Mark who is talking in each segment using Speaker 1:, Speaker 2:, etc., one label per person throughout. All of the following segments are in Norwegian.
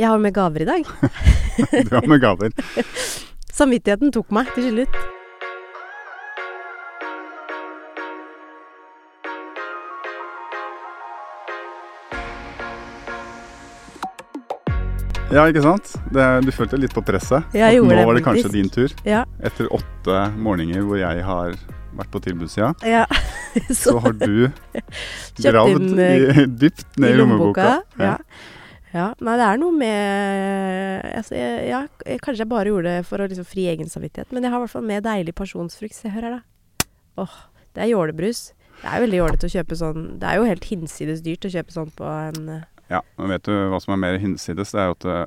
Speaker 1: Jeg har med gaver i dag.
Speaker 2: Du har med gaver.
Speaker 1: Samvittigheten tok meg til slutt.
Speaker 2: Ja, ikke sant? Det, du følte litt på presset.
Speaker 1: Jeg
Speaker 2: At
Speaker 1: gjorde
Speaker 2: nå var det kanskje din tur.
Speaker 1: Ja.
Speaker 2: Etter åtte morgener hvor jeg har vært på tilbudssida,
Speaker 1: ja.
Speaker 2: så har du gravd
Speaker 1: inn,
Speaker 2: i, dypt ned i lommeboka.
Speaker 1: Ja. Ja. Nei, det er noe med altså, jeg, ja, Kanskje jeg bare gjorde det for å liksom fri egen samvittighet, men jeg har i hvert fall med deilig pasjonsfrukt. Se, hør her, da. Åh, det er jålebrus. Det er jo veldig jålete å kjøpe sånn Det er jo helt hinsides dyrt å kjøpe sånn på en eh,
Speaker 2: Ja, men vet du hva som er mer hinsides? Det er jo at det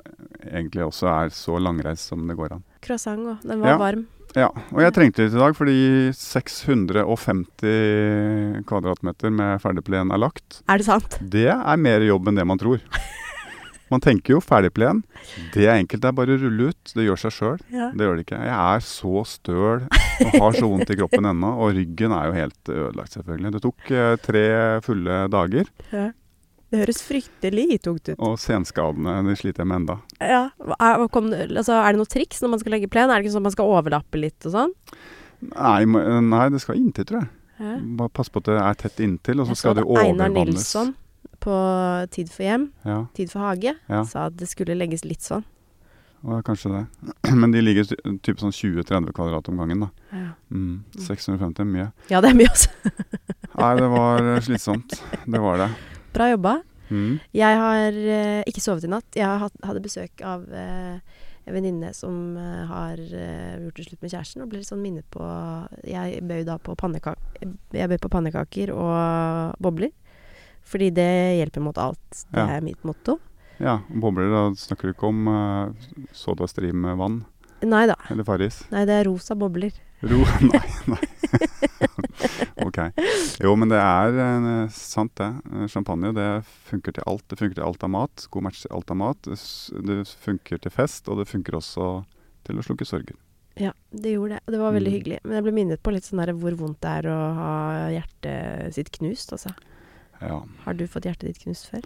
Speaker 2: egentlig også er så langreist som det går an.
Speaker 1: croissant, òg. den var
Speaker 2: Ja.
Speaker 1: varm.
Speaker 2: Ja, og jeg trengte det i dag fordi 650 kvadratmeter med ferdigplen er lagt.
Speaker 1: Er det sant?
Speaker 2: Det er mer jobb enn det man tror. Man tenker jo ferdigplen. Det er enkelt, det er bare å rulle ut. Det gjør seg sjøl.
Speaker 1: Ja.
Speaker 2: Det gjør det ikke. Jeg er så støl og har så vondt i kroppen ennå. Og ryggen er jo helt ødelagt, selvfølgelig. Det tok eh, tre fulle dager,
Speaker 1: ja. Det høres fryktelig tungt ut.
Speaker 2: og senskadene de sliter jeg med enda.
Speaker 1: Ja. Er, kom, det- altså, er det noe triks når man skal legge plen? Er det ikke sånn at man skal overlappe litt og sånn?
Speaker 2: Nei, nei, det skal inntil, tror jeg. Bare pass på at det er tett inntil, og så
Speaker 1: Jeg
Speaker 2: skal
Speaker 1: så
Speaker 2: det
Speaker 1: overvannes. Einar. Nilsson på Tid for hjem,
Speaker 2: Ja,
Speaker 1: Tid for hage,
Speaker 2: Ja.
Speaker 1: sa at det skulle legges litt sånn.
Speaker 2: Ja, kanskje det. Men de ligger typ sånn 20-30 kvadrat om gangen, da.
Speaker 1: Ja.
Speaker 2: Mm, 650 er mye.
Speaker 1: ja, det er mye, altså.
Speaker 2: Nei, det var eh, slitsomt. Det var det.
Speaker 1: Bra jobba.
Speaker 2: Mm.
Speaker 1: Jeg har eh, ikke sovet i natt. Jeg har hatt, hadde besøk av eh, en venninne som eh, har uh, gjort det slutt med kjæresten, og ble litt sånn minnet på Jeg bøy da på pannekaker Jeg bød på pannekaker og bobler. Fordi det hjelper mot alt. Det
Speaker 2: Ja.
Speaker 1: er mitt motto.
Speaker 2: Ja, bobler, da snakker du ikke om uh, sodastream med vann
Speaker 1: Nei da.
Speaker 2: eller Farris?
Speaker 1: Nei, det er rosa bobler.
Speaker 2: Ro Nei, nei. ok. Jo, men det er eh, sant, det. Eh, Champagne det funker til alt. Det funker til alt av mat. God match til alt av mat. Det, funker til fest, og det funker også til å slukke sorger.
Speaker 1: Ja, det gjorde det. Og det var veldig
Speaker 2: Mm.
Speaker 1: hyggelig. Men jeg ble minnet på litt sånn der hvor vondt det er å ha hjertet sitt knust, altså.
Speaker 2: Ja,
Speaker 1: Har du fått hjertet ditt knust før?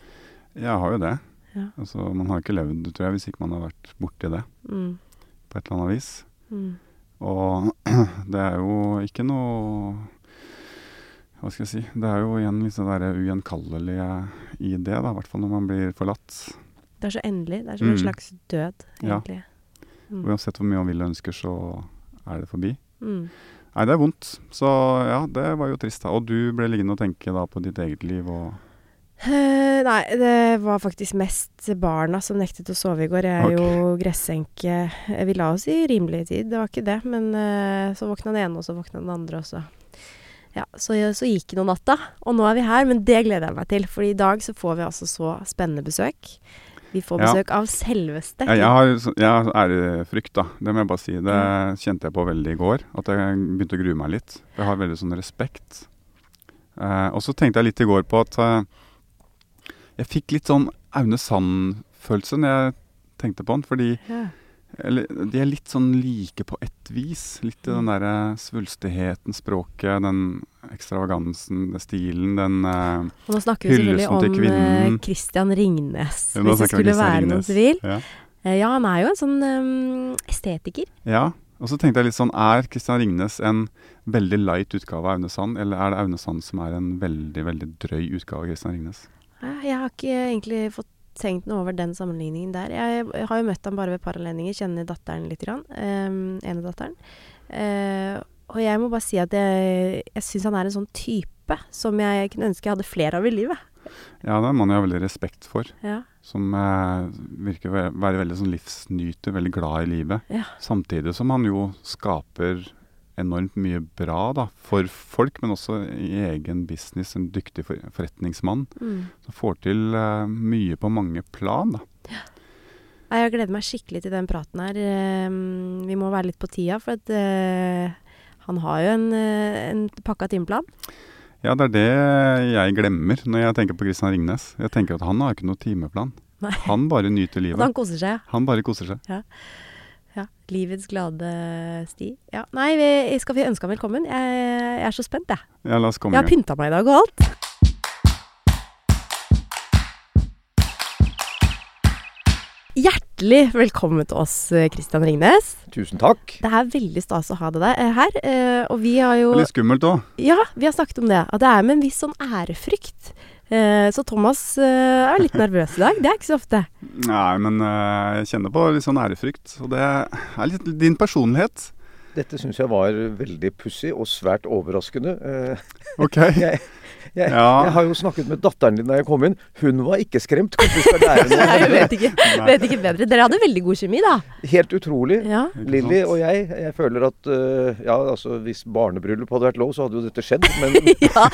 Speaker 2: jeg har jo det.
Speaker 1: Ja.
Speaker 2: Altså, man har ikke levd, tror jeg, hvis ikke man har vært borti det
Speaker 1: Mm.
Speaker 2: på et eller annet vis.
Speaker 1: Mm.
Speaker 2: Og det er jo ikke noe Hva skal jeg si Det er jo igjen litt sånn det ugjenkallelige i det, da, i hvert fall når man blir forlatt.
Speaker 1: Det er så endelig. Det er som en
Speaker 2: Mm.
Speaker 1: slags død,
Speaker 2: Ja.
Speaker 1: egentlig. Mm.
Speaker 2: Uansett hvor mye man vil og ønsker, så er det forbi.
Speaker 1: Mm.
Speaker 2: Nei, det er vondt. Så ja, det var jo trist. da. Og du ble liggende og tenke da på ditt eget liv og
Speaker 1: uh, nei, det var faktisk mest barna som nektet å sove i går. Jeg er
Speaker 2: okay.
Speaker 1: jo gressenke. Vi la oss i rimelig tid, det var ikke det. Men uh, så våkna den ene, og så våkna den andre, også. Ja, så, så gikk det noen natta. Og nå er vi her, men det gleder jeg meg til. For i dag så får vi altså så spennende besøk. Vi får
Speaker 2: Ja.
Speaker 1: besøk av selveste
Speaker 2: ja, Jeg har, jeg har ærefrykt, da. Det må jeg bare si. Det
Speaker 1: Ja.
Speaker 2: kjente jeg på veldig i går. At jeg begynte å grue meg litt. Jeg har veldig sånn respekt. Eh, og så tenkte jeg litt i går på at eh, jeg fikk litt sånn Aune Sand-følelse når jeg tenkte på han. Fordi
Speaker 1: ja.
Speaker 2: Eller, de er litt sånn like på ett vis. Litt i den
Speaker 1: Mm.
Speaker 2: derre svulstigheten, språket, den ekstravagansen, den stilen, den uh,
Speaker 1: Og nå snakker vi selvfølgelig om eh. Christian Ringnes.
Speaker 2: Ja,
Speaker 1: hvis det skulle være noen tvil.
Speaker 2: Ja.
Speaker 1: Eh, Ja, han er jo en sånn um, estetiker.
Speaker 2: ja. Og så tenkte jeg litt sånn Er Christian Ringnes en veldig light utgave av Aune Sand, eller er det Aune Sand som er en veldig, veldig drøy utgave av Christian Ringnes?
Speaker 1: Jeg har ikke egentlig fått tenkt noe over den sammenligningen der. Jeg har jo møtt ham bare ved par anledninger, kjenner datteren litt, grann, um, ene datteren. Eh, og jeg må bare si at jeg, jeg syns han er en sånn type som jeg kunne ønske jeg hadde flere av i livet.
Speaker 2: Ja, det er en mann jeg har veldig respekt for.
Speaker 1: Ja.
Speaker 2: Som eh, virker å være veldig sånn livsnyter, veldig glad i livet.
Speaker 1: Ja.
Speaker 2: Samtidig som han jo skaper enormt mye bra da, for folk, men også i egen business. En dyktig for, forretningsmann
Speaker 1: Mm.
Speaker 2: som får til uh, mye på mange plan. da.
Speaker 1: Ja. Jeg gleder meg skikkelig til den praten her. Um, vi må være litt på tida, for at uh, han har jo en, eh, en pakka timeplan.
Speaker 2: Ja, det er det jeg glemmer når jeg tenker på Christian Ringnes. Jeg tenker at han har ikke noe timeplan.
Speaker 1: Nei.
Speaker 2: Han bare nyter livet.
Speaker 1: han koser seg.
Speaker 2: Han bare koser seg.
Speaker 1: Ja, Livets glade sti. Ja, Nei, vi, skal vi ønske ham velkommen? Jeg, jeg er så spent, jeg.
Speaker 2: Ja, la oss komme
Speaker 1: Jeg har pynta meg i dag og alt. Hjertelig velkommen til oss, Kristian Ringnes.
Speaker 3: Tusen takk.
Speaker 1: Det er veldig stas å ha deg her. eh, Og vi har jo
Speaker 2: Litt skummelt òg.
Speaker 1: Ja, vi har snakket om det. At det er med en viss sånn ærefrykt. Eh, Så Thomas eh, er litt nervøs i dag. Det er ikke så ofte.
Speaker 2: Nei, men eh, jeg kjenner på litt sånn ærefrykt. Og det er litt din personlighet.
Speaker 3: Dette syns jeg var veldig pussig og svært overraskende.
Speaker 2: OK.
Speaker 3: Jeg, jeg,
Speaker 2: Ja.
Speaker 3: jeg har jo snakket med datteren din da jeg kom inn. Hun var ikke skremt. Kanskje vi skal lære
Speaker 1: Nei, jeg vet ikke, vet ikke bedre. Dere hadde veldig god kjemi, da.
Speaker 3: Helt utrolig.
Speaker 1: Ja.
Speaker 3: Lilly og jeg, jeg føler at uh, ja, altså hvis barnebryllup hadde vært lov, så hadde jo dette skjedd. Men
Speaker 1: ja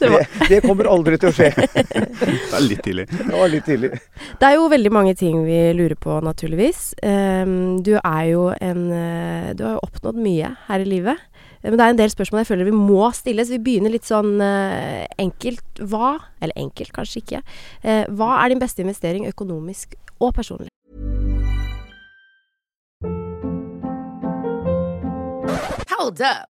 Speaker 1: det,
Speaker 3: det, det kommer aldri til å skje.
Speaker 2: Det er litt tidlig.
Speaker 3: Det var litt tidlig.
Speaker 1: det er jo veldig mange ting vi lurer på, naturligvis. Um, du er jo en eh, Du har jo oppnådd mye her i livet. Eh, Men det er en del spørsmål jeg føler vi må stille, så vi begynner litt sånn eh, enkelt. Hva, eller enkelt kanskje ikke, eh, hva er din beste investering økonomisk og personlig?
Speaker 4: Hold up.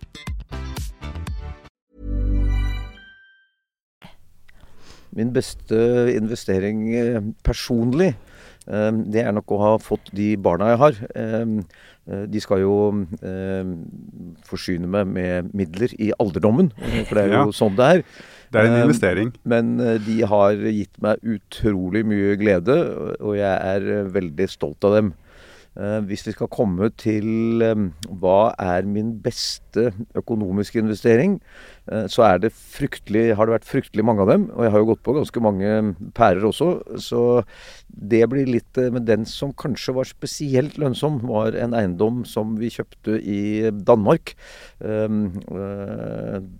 Speaker 3: Min beste investering eh, personlig, eh, det er nok å ha fått de barna jeg har. Eh, De skal jo forsyne meg med midler i alderdommen, for det er jo
Speaker 2: Ja.
Speaker 3: sånn det er.
Speaker 2: Det er en investering.
Speaker 3: Men de har gitt meg utrolig mye glede, og jeg er veldig stolt av dem. Eh, Hvis vi skal komme til hva er min beste økonomiske investering, eh, så er det fryktelig, har det vært fryktelig mange av dem. Og jeg har jo gått på ganske mange pærer også, så det blir litt eh, Men den som kanskje var spesielt lønnsom, var en eiendom som vi kjøpte i Danmark.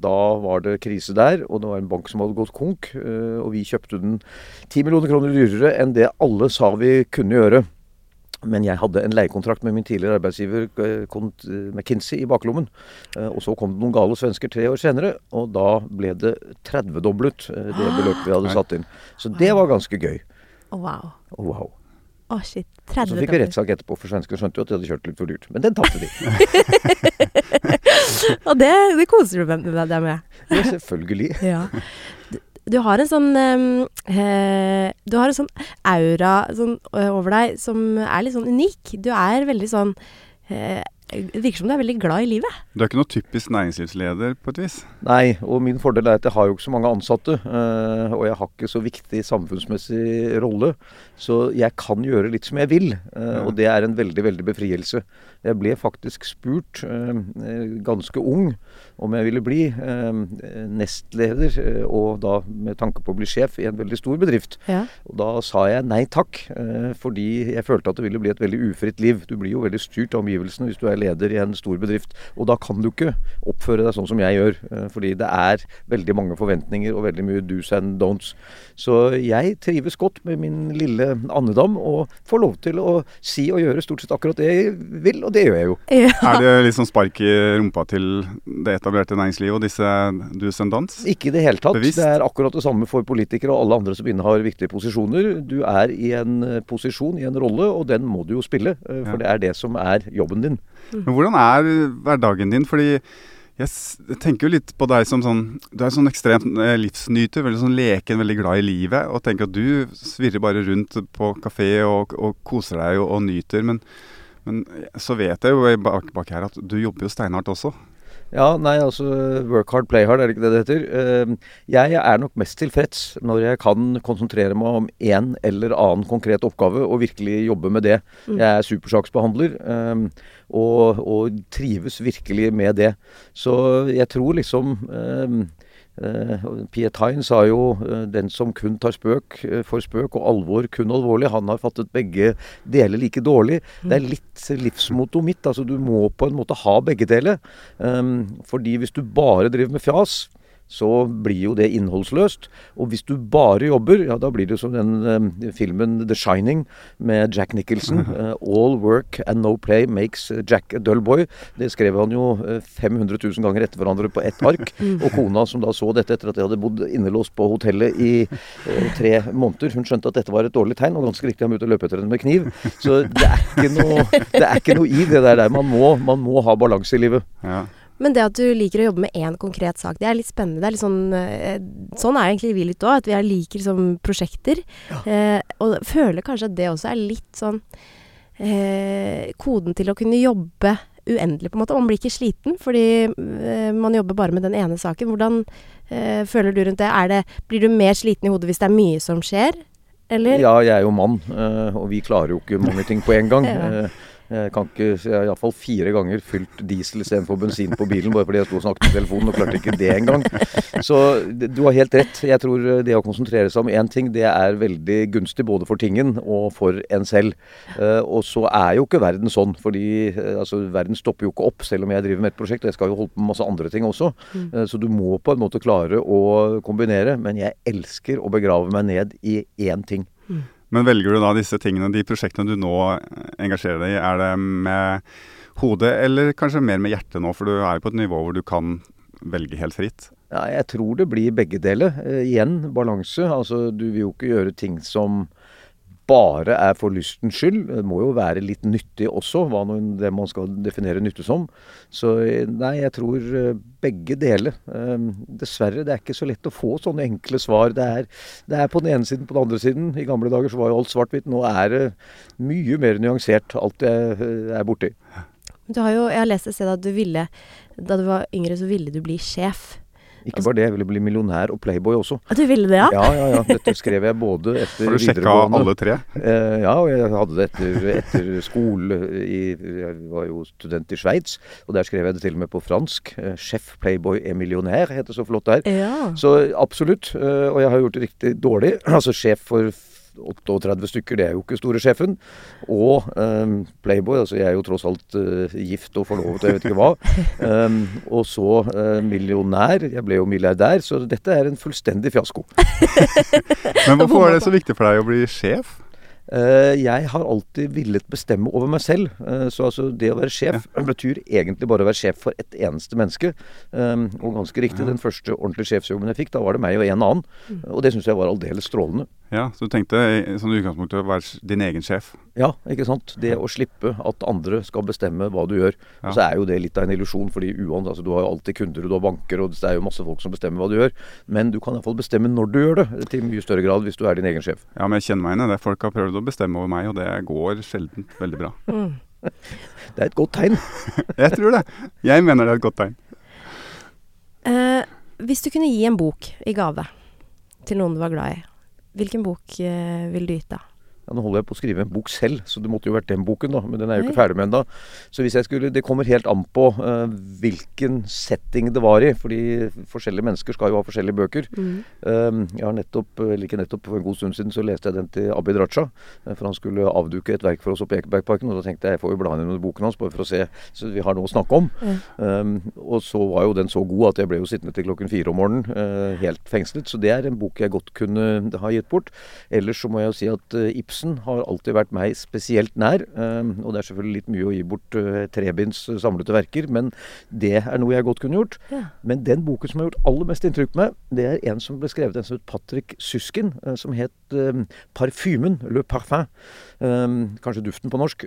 Speaker 3: Da var det krise der, og det var en bank som hadde gått konk. Og vi kjøpte den 10 millioner kroner dyrere enn det alle sa vi kunne gjøre. Men jeg hadde en leiekontrakt med min tidligere arbeidsgiver eh, eh, McKinsey i baklommen. Eh, Og så kom det noen gale svensker tre år senere, og da ble det 30-doblet eh, det beløpet vi hadde satt inn. Så det var ganske gøy.
Speaker 1: Wow.
Speaker 3: Å, wow.
Speaker 1: Å, shit.
Speaker 3: Så fikk vi rettssak etterpå, for svenskene skjønte jo at de hadde kjørt litt for dyrt. Men den tapte de.
Speaker 1: Og det, det koser du deg med.
Speaker 3: Ja, selvfølgelig.
Speaker 1: Ja. Du, har en sånn eh, Du har en sånn aura sånn, eh, over deg som er litt sånn unik. Du er veldig sånn eh, virker som du er veldig glad i livet.
Speaker 2: Du er ikke noe typisk næringslivsleder på et vis.
Speaker 3: Nei, og min fordel er at jeg har jo ikke så mange ansatte. eh, og jeg har ikke så viktig samfunnsmessig rolle. Så jeg kan gjøre litt som jeg vil. eh, og det er en veldig, veldig befrielse. Jeg ble faktisk spurt, eh, ganske ung, om jeg ville bli nestleder, og da med tanke på å bli sjef i en veldig stor bedrift.
Speaker 1: Ja.
Speaker 3: Og da sa jeg nei takk, fordi jeg følte at det ville bli et veldig ufritt liv. Du blir jo veldig styrt av omgivelsene hvis du er leder i en stor bedrift. Og da kan du ikke oppføre deg sånn som jeg gjør, eh, fordi det er veldig mange forventninger og veldig mye do's and don'ts. Så jeg trives godt med min lille andedam og får lov til å si og gjøre stort sett akkurat det jeg vil, og det gjør jeg jo.
Speaker 1: Ja.
Speaker 2: Er det liksom spark i rumpa til det etablerte næringslivet og disse do's and don'ts?
Speaker 3: Ikke i det hele tatt.
Speaker 2: Bevisst.
Speaker 3: Det er akkurat det samme for politikere og alle andre som innehar viktige posisjoner. Du er i en eh, posisjon, i en rolle, og den må du jo spille. eh, For
Speaker 2: Ja.
Speaker 3: det er det som er jobben din.
Speaker 2: Men hvordan er hverdagen din? Fordi jeg tenker jo litt på deg som sånn Du er sånn ekstremt eh, livsnyter, veldig sånn leken, veldig glad i livet. Og tenker at du svirrer bare rundt på kafé og, og koser deg og, og nyter. Men, men så vet jeg jo bak, bak her at du jobber jo steinhardt også.
Speaker 3: Ja, nei, altså work hard, play hard, er det ikke det det heter? Eh, Jeg er nok mest tilfreds når jeg kan konsentrere meg om én eller annen konkret oppgave og virkelig jobbe med det.
Speaker 1: Mm.
Speaker 3: Jeg er supersaksbehandler eh, og, og trives virkelig med det. Så jeg tror liksom eh, eh, Piet Hein sa jo eh, 'den som kun tar spøk eh, for spøk og alvor kun alvorlig', han har fattet begge deler like dårlig. Det er litt livsmottoet mitt. altså Du må på en måte ha begge deler. Eh, fordi hvis du bare driver med fjas, så blir jo det innholdsløst. Og hvis du bare jobber, ja da blir det som den eh, filmen The Shining med Jack Nicholson. Eh, All work and no play makes Jack a dull boy. Det skrev han jo eh, 500 000 ganger etter hverandre på ett ark. Og kona som da så dette etter at de hadde bodd innelåst på hotellet i eh, tre måneder, hun skjønte at dette var et dårlig tegn, og ganske riktig han begynte å løpe etter henne med kniv. Så det er ikke noe, det er ikke noe i det der. Man må, man må ha balanse i livet.
Speaker 2: Ja.
Speaker 1: Men det at du liker å jobbe med én konkret sak, det er litt spennende. Det er litt sånn, eh, sånn er egentlig vi litt òg, at vi er liker liksom prosjekter. Eh, og føler kanskje at det også er litt sånn eh, koden til å kunne jobbe uendelig, på en måte. Man blir ikke sliten fordi eh, man jobber bare med den ene saken. Hvordan eh, føler du rundt det? Er det? Blir du mer sliten i hodet hvis det er mye som skjer? Eller?
Speaker 3: Ja, jeg er jo mann, eh, og vi klarer jo ikke mange ting på en gang.
Speaker 1: Ja.
Speaker 3: Jeg kan ikke, jeg har iallfall fire ganger fylt diesel istedenfor bensin på bilen, bare fordi jeg sto og snakket i telefonen og klarte ikke det engang. Så du har helt rett. Jeg tror eh, det å konsentrere seg om én ting, det er veldig gunstig både for tingen og for en selv. Eh, Og så er jo ikke verden sånn, fordi eh, altså, verden stopper jo ikke opp selv om jeg driver med et prosjekt. og Jeg skal jo holde på med masse andre ting også. Eh, Så du må på en måte klare å kombinere. Men jeg elsker å begrave meg ned i én ting.
Speaker 2: Men velger du da disse tingene, de prosjektene du nå engasjerer deg i, er det med hodet eller kanskje mer med hjertet nå? For du er jo på et nivå hvor du kan velge helt fritt.
Speaker 3: Ja, jeg tror det blir begge deler. Eh, igjen, balanse. Altså, du vil jo ikke gjøre ting som bare er for lystens skyld. Det må jo være litt nyttig også, hva noen, det man skal definere nytte som. Så eh, nei, jeg tror eh, begge deler. Eh, dessverre, det er ikke så lett å få sånne enkle svar. Det er, det er på den ene siden, på den andre siden. I gamle dager så var jo alt svart-hvitt. Nå er det mye mer nyansert, alt jeg eh, er borti.
Speaker 1: Du har jo, jeg har lest et sted at du ville Da du var yngre, så ville du bli sjef.
Speaker 3: Ikke bare det, jeg ville bli millionær og playboy også.
Speaker 1: At du ville det, ja?
Speaker 3: Ja, ja, ja. Dette skrev jeg både etter
Speaker 2: Har du sjekka
Speaker 3: videregående
Speaker 2: alle tre?
Speaker 3: Eh, ja, og jeg hadde det etter, etter skole i Jeg var jo student i Sveits, og der skrev jeg det til og med på fransk. Eh, Sjef Playboy er millionær, heter det så flott der.
Speaker 1: Ja.
Speaker 3: Så absolutt. eh, og jeg har gjort det riktig dårlig. Altså sjef for 38 stykker, det er jo ikke store sjefen. Og um, Playboy, altså jeg er jo tross alt uh, gift og forlovet og jeg vet ikke hva. Um, og så uh, millionær. Jeg ble jo milliardær, så dette er en fullstendig fiasko.
Speaker 2: Men hvorfor var det så viktig for deg å bli sjef?
Speaker 3: Uh, jeg har alltid villet bestemme over meg selv. Uh, så altså det å være sjef betyr egentlig bare å være sjef for ett eneste menneske. Um, og ganske riktig, den første ordentlige sjefsjobben jeg fikk, da var det meg og en annen. Og det syns jeg var aldeles strålende.
Speaker 2: Ja, Så du tenkte sånn utgangspunkt å være din egen sjef?
Speaker 3: Ja, ikke sant. Det å slippe at andre skal bestemme hva du gjør.
Speaker 2: Ja.
Speaker 3: Og så er jo det litt av en illusjon, fordi uansett, altså, du har jo alltid kunder, og du har banker, og det er jo masse folk som bestemmer hva du gjør. Men du kan iallfall bestemme når du gjør det, til mye større grad hvis du er din egen sjef.
Speaker 2: Ja, men jeg kjenner meg igjen i det. Folk har prøvd å bestemme over meg, og det går sjelden veldig bra.
Speaker 1: Mm.
Speaker 3: Det er et godt tegn.
Speaker 2: Jeg tror det. Jeg mener det er et godt tegn.
Speaker 1: Eh, hvis du kunne gi en bok i gave til noen du var glad i, hvilken bok vil ville du gitt da?
Speaker 3: Ja, nå holder jeg på å skrive en bok selv, så det måtte jo vært den boken, da. Men den er jo ikke ferdig med ennå. Så hvis jeg skulle Det kommer helt an på uh, hvilken setting det var i. Fordi forskjellige mennesker skal jo ha forskjellige bøker. Um, jeg har nettopp, eller ikke nettopp, for en god stund siden så leste jeg den til Abid Raja. eh, For han skulle avduke et verk for oss oppe i Ekebergparken. Og da tenkte jeg jeg får jo bla inn under boken hans bare for å se så vi har noe å snakke om.
Speaker 1: Mm.
Speaker 3: Um, og så var jo den så god at jeg ble jo sittende til klokken fire om morgenen uh, helt fengslet. Så det er en bok jeg godt kunne ha gitt bort. Ellers så må jeg jo si at eh, Ibsen har alltid vært meg spesielt nær. Um, og det er selvfølgelig litt mye å gi bort uh, trebinds samlete samlede verker, men det er noe jeg godt kunne gjort.
Speaker 1: Ja.
Speaker 3: Men den boken som har gjort aller mest inntrykk på meg, det er en som ble skrevet en som het Patrick Susken, eh, som het 'Parfymen', Le Parfum. Um, kanskje duften på norsk.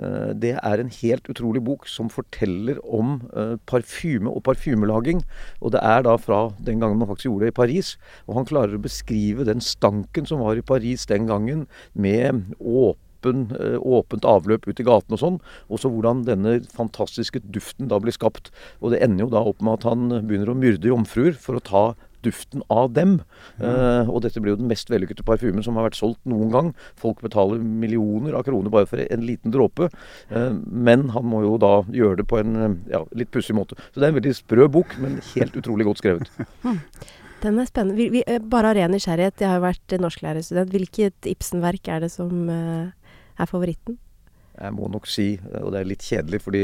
Speaker 3: Eh, det er en helt utrolig bok som forteller om eh, parfyme og parfymelaging. Og det er da fra den gangen man faktisk gjorde det i Paris. Og han klarer å beskrive den stanken som var i Paris den gangen, med åpen eh, åpent avløp ut i gaten og sånn. Og så hvordan denne fantastiske duften da blir skapt. Og det ender jo da opp med at han begynner å myrde jomfruer for å ta duften av dem. Eh, og dette blir jo den mest vellykkede parfymen som har vært solgt noen gang. Folk betaler millioner av kroner bare for en liten dråpe. Uh, men han må jo da gjøre det på en ja, litt pussig måte. Så det er en veldig sprø bok, men helt utrolig godt skrevet.
Speaker 1: Den er spennende. Vi, vi, eh, bare av ren nysgjerrighet, jeg har jo vært norsklærerstudent. Hvilket Ibsen-verk er det som uh, er favoritten?
Speaker 3: Jeg må nok si, og det er litt kjedelig, fordi,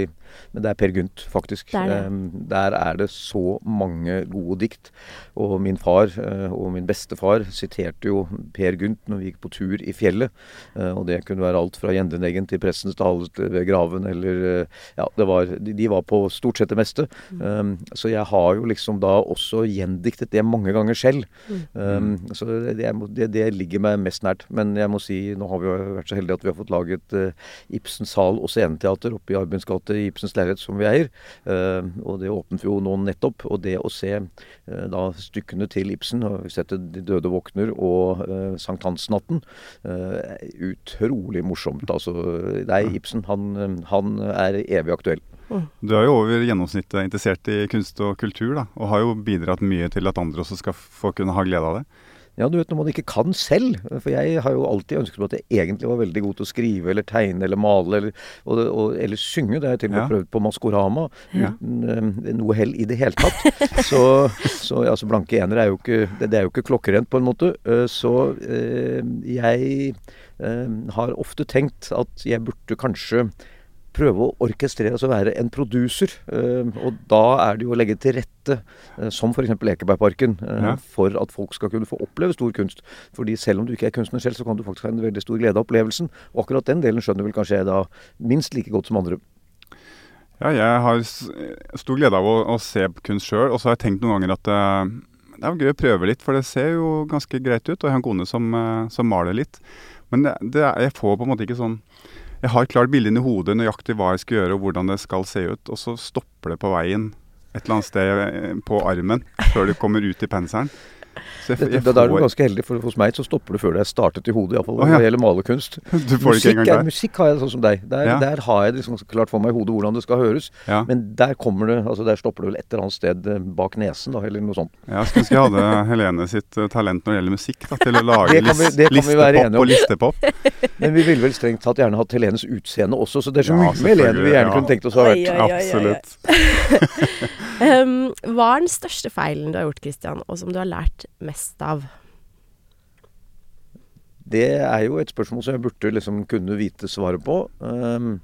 Speaker 3: men det er Per Gynt, faktisk.
Speaker 1: Det er det.
Speaker 3: Um, der er det så mange gode dikt. Og min far og min bestefar siterte jo Per Gynt når vi gikk på tur i fjellet. Og det kunne være alt fra Gjendeneggen til Prestens tale ved graven, eller Ja, det var, de, de var på stort sett det meste. Mm. så jeg har jo liksom da også gjendiktet det mange ganger selv. Mm. så det, det, det, ligger meg mest nært. Men jeg må si, nå har vi jo vært så heldige at vi har fått laget Ibsens sal og sceneteater oppe i Arbiens gate i Ibsens leilighet, som vi eier. Uh, og det åpnet vi jo nå nettopp. Og det å se uh, da stykkene til Ibsen, og vi setter De døde våkner og uh, Sankthansnatten, utrolig morsomt. Altså, nei, Ibsen han, han er evig aktuell.
Speaker 2: Du er jo over gjennomsnittet interessert i kunst og kultur, da, og har jo bidratt mye til at andre også skal få kunne ha glede av det.
Speaker 3: Ja, du vet når man ikke kan selv. For jeg har jo alltid ønsket meg at jeg egentlig var veldig god til å skrive eller tegne eller male eller, og, og, eller synge. Det har jeg til og med
Speaker 2: Ja.
Speaker 3: prøvd på Maskorama
Speaker 2: Ja.
Speaker 3: uten eh, noe hell i det hele tatt. så, så altså, blanke enere er jo ikke det, det er jo ikke klokkerent, på en måte. Uh, så uh, jeg har ofte tenkt at jeg burde kanskje prøve å orkestrere, altså være en producer. Eh, og da er det jo å legge til rette, eh, som f.eks. Ekebergparken, eh,
Speaker 2: Ja.
Speaker 3: for at folk skal kunne få oppleve stor kunst. Fordi selv om du ikke er kunstner selv, så kan du faktisk ha en veldig stor glede av opplevelsen. Og akkurat den delen skjønner vel kanskje jeg da minst like godt som andre.
Speaker 2: Ja, jeg har stor glede av å, å se kunst sjøl, og så har jeg tenkt noen ganger at det er gøy å prøve litt, for det ser jo ganske greit ut. Og jeg har en kone som, som maler litt. Men det, det, jeg får på en måte ikke sånn Jeg har et klart bilde inni hodet nøyaktig hva jeg skal gjøre og hvordan det skal se ut, og så stopper det på veien et eller annet sted eh, på armen før det kommer ut i penselen. Jeg,
Speaker 3: Det,
Speaker 2: jeg
Speaker 3: da, da er du ganske heldig, for hos meg så stopper du før det er startet i hodet. Iallfall
Speaker 2: fall
Speaker 3: når
Speaker 2: ja.
Speaker 3: det gjelder malerkunst.
Speaker 2: du får det ikke
Speaker 3: Musikk, er, musikk har jeg sånn som deg. Der,
Speaker 2: Ja.
Speaker 3: der har jeg det liksom klart for meg i hodet hvordan det skal høres.
Speaker 2: Ja.
Speaker 3: Men der kommer det, altså der stopper det vel et eller annet sted eh, bak nesen, da, eller noe sånt.
Speaker 2: Jeg skulle ønske jeg hadde Helene sitt eh, talent når det gjelder musikk, da, til å lage
Speaker 3: Det vi-
Speaker 2: lis-
Speaker 3: det kan vi være enige
Speaker 2: listepop og listepop.
Speaker 3: Men vi ville vel strengt tatt gjerne hatt Helenes utseende også, så det er så
Speaker 2: Ja,
Speaker 3: mye med Helene vi gjerne
Speaker 2: ja.
Speaker 3: kunne tenkt oss å ha hørt.
Speaker 2: Absolutt.
Speaker 1: Um, hva er den største feilen du har gjort, Christian, og som du har lært mest av?
Speaker 3: Det er jo et spørsmål som jeg burde liksom kunne vite svaret på. Um,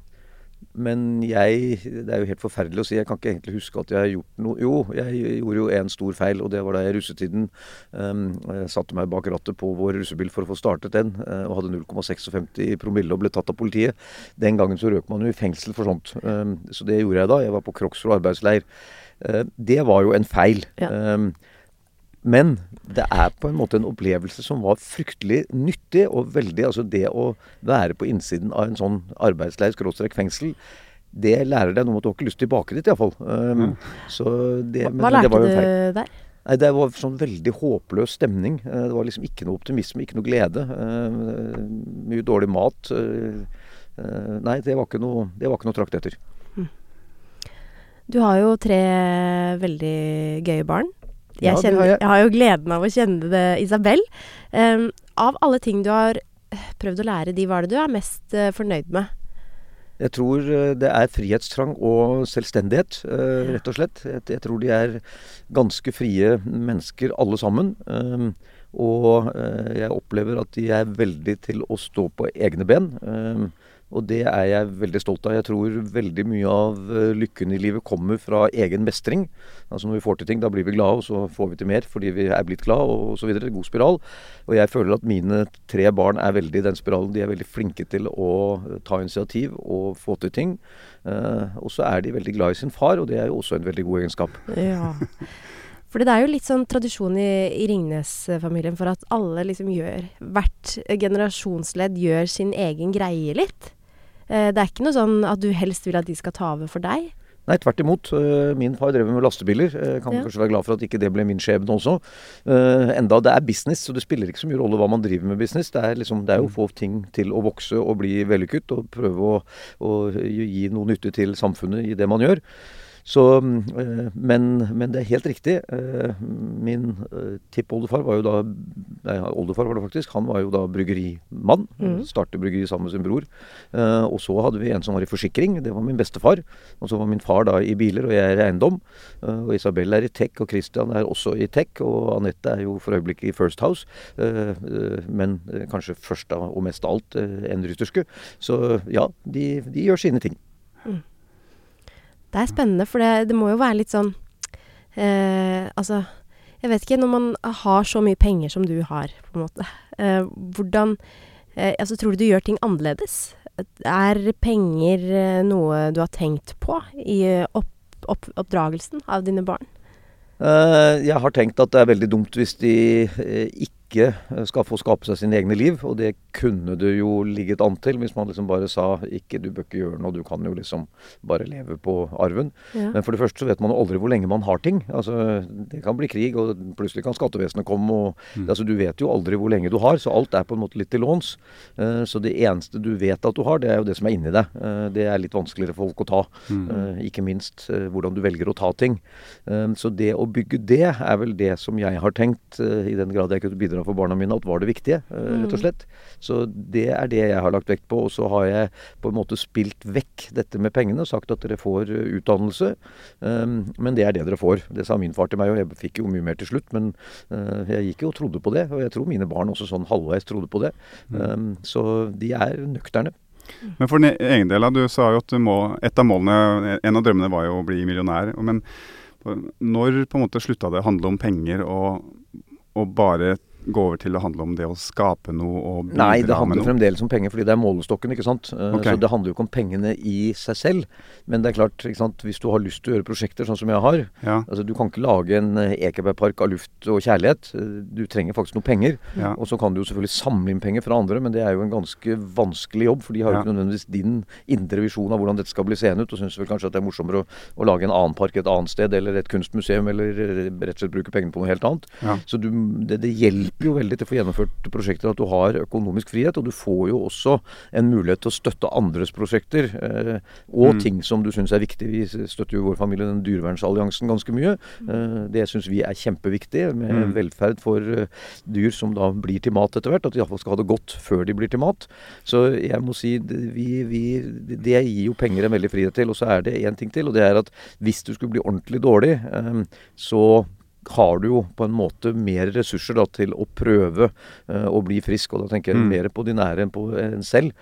Speaker 3: men jeg Det er jo helt forferdelig å si. Jeg kan ikke egentlig huske at jeg har gjort noe Jo, jeg gjorde jo en stor feil, og det var da jeg i russetiden um, jeg satte meg bak rattet på vår russebil for å få startet den, uh, og hadde 0,56 i promille og ble tatt av politiet. Den gangen så røk man jo i fengsel for sånt. Um, så det gjorde jeg da. Jeg var på Kroksrud arbeidsleir. Uh, det var jo en feil.
Speaker 1: Ja.
Speaker 3: Um, men det er på en måte en opplevelse som var fryktelig nyttig. Og veldig Altså det å være på innsiden av en sånn arbeidsleir, skråstrek fengsel, det lærer deg noe om at du har ikke lyst tilbake dit, iallfall. Um, så det,
Speaker 1: Hva,
Speaker 3: men
Speaker 1: hva
Speaker 3: det
Speaker 1: lærte
Speaker 3: var
Speaker 1: du der?
Speaker 3: Nei, Det var sånn veldig håpløs stemning. Eh, Det var liksom ikke noe optimisme, ikke noe glede. Uh, Mye dårlig mat. Eh, eh, Nei, det var ikke noe, det var ikke noe trakt etter.
Speaker 1: Du har jo tre veldig gøye barn. Jeg, kjenner,
Speaker 3: har
Speaker 1: jeg.
Speaker 3: jeg.
Speaker 1: har jo gleden av å kjenne det, Isabel. Um, av alle ting du har eh, prøvd å lære de, hva er det du er mest uh, fornøyd med?
Speaker 3: Jeg tror eh, det er frihetstrang og selvstendighet, uh, rett og slett. Jeg, jeg tror de er ganske frie mennesker alle sammen. Um, og uh, jeg opplever at de er veldig til å stå på egne ben. Um, og det er jeg veldig stolt av. Jeg tror veldig mye av eh, lykken i livet kommer fra egen mestring. Altså Når vi får til ting, da blir vi glade, og så får vi til mer fordi vi er blitt glad, og så videre. God spiral. Og jeg føler at mine tre barn er veldig i den spiralen. De er veldig flinke til å eh, ta initiativ og få til ting. Eh, og så er de veldig glad i sin far, og det er jo også en veldig god egenskap.
Speaker 1: Ja. For det er jo litt sånn tradisjon i, i Ringnes-familien for at alle liksom gjør Hvert generasjonsledd gjør sin egen greie litt. Eh, det er ikke noe sånn at du helst vil at de skal ta over for deg.
Speaker 3: Nei, tvert imot. Eh, Min far drev med lastebiler. Jeg Kan
Speaker 1: Ja.
Speaker 3: kanskje være glad for at ikke det ble min skjebne også. Eh, enda det er business, så det spiller ikke så mye rolle hva man driver med business. Det er, liksom, det er jo å få ting til å vokse og bli vellykket, og prøve å, å gi noe nytte til samfunnet i det man gjør. Så, eh, men, men, det er helt riktig. Eh, min eh, tippoldefar var jo da Nei, oldefar var det faktisk. Han var jo da bryggerimann. Mm. Startet bryggeri sammen med sin bror. Og så hadde vi en som var i forsikring. Det var min bestefar. Og så var min far da i biler, og jeg er i eiendom. Og Isabel er i tech, og Christian er også i tech. Og Anette er jo for øyeblikket i First House. Men kanskje først og mest av alt en rytterske. Så ja, de, de gjør sine ting.
Speaker 1: Det er spennende, for det, det må jo være litt sånn eh, Altså, jeg vet ikke, når man har så mye penger som du har, på en måte, eh, hvordan eh, Altså, tror du du gjør ting annerledes? Er penger eh, noe du har tenkt på i opp, opp, oppdragelsen av dine barn?
Speaker 3: Eh, jeg har tenkt at det er veldig dumt hvis de eh, ikke ikke eh, skal få skape seg sine egne liv. Og det kunne det jo ligget an til hvis man liksom bare sa ikke du bør ikke gjøre noe, du kan jo liksom bare leve på arven. Ja. Men for det første så vet man jo aldri hvor lenge man har ting. Altså Det kan bli krig, og plutselig kan skattevesenet komme. og mm. altså Du vet jo aldri hvor lenge du har, så alt er på en måte litt til låns. Uh, så det eneste du vet at du har, det er jo det som er inni deg. Uh, det er litt vanskeligere for folk å ta. Mm. Uh, ikke minst hvordan du velger å ta ting. så det å bygge det er vel det som jeg har tenkt, i den grad jeg kunne bidra for barna mine at var det viktige, eh, rett og mm. slett. Så det er det jeg har lagt vekt på. Og så har jeg på en måte spilt vekk dette med pengene og sagt at dere får eh, utdannelse. Um, men det er det dere får. Det sa min far til meg, og jeg fikk jo mye mer til slutt. Men uh, jeg gikk jo og trodde på det. Og jeg tror mine barn også sånn halvveis trodde på det. Um, så de er nøkterne.
Speaker 2: Men for din egen del, du sa jo at du må Et av målene, en av drømmene var jo å bli millionær. Men når på en måte slutta det å handle om penger og, og bare gå over til å handle om det å skape noe og
Speaker 3: bidra Nei, det handler fremdeles om penger, fordi det er målestokken. ikke sant? Eh, okay. Så det handler jo ikke om pengene i seg selv. Men det er klart, ikke sant? hvis du har lyst til å gjøre prosjekter sånn som jeg har ja. altså Du kan ikke lage en eh, Ekebergpark av luft og kjærlighet. Eh, du trenger faktisk noe penger. Ja. Og så kan du jo selvfølgelig samle inn penger fra andre, men det er jo en ganske vanskelig jobb. For de har jo ja. ikke nødvendigvis din indre visjon av hvordan dette skal bli seende ut, og syns vel kanskje at det er morsommere å, å, lage en annen park et annet sted, eller et kunstmuseum, eller rett og slett bruke pengene på noe helt annet. Så du, det, det hjelper hjelper jo veldig til å få gjennomført prosjekter at du har økonomisk frihet. Og du får jo også en mulighet til å støtte andres prosjekter. Eh, og mm. ting som du syns er viktig. Vi støtter jo vår familie den Dyrevernsalliansen ganske mye. Eh, det syns vi er kjempeviktig, med mm. velferd for uh, dyr som da blir til mat etter hvert. At de iallfall skal ha det godt før de blir til mat. Så jeg må si vi, vi, det gir jo penger en veldig frihet til. Og så er det én ting til, og det er at hvis du skulle bli ordentlig dårlig, eh, så har du jo på en måte mer ressurser da, til å prøve uh, å bli frisk. Og da tenker jeg mm. mer på de nære enn på en selv.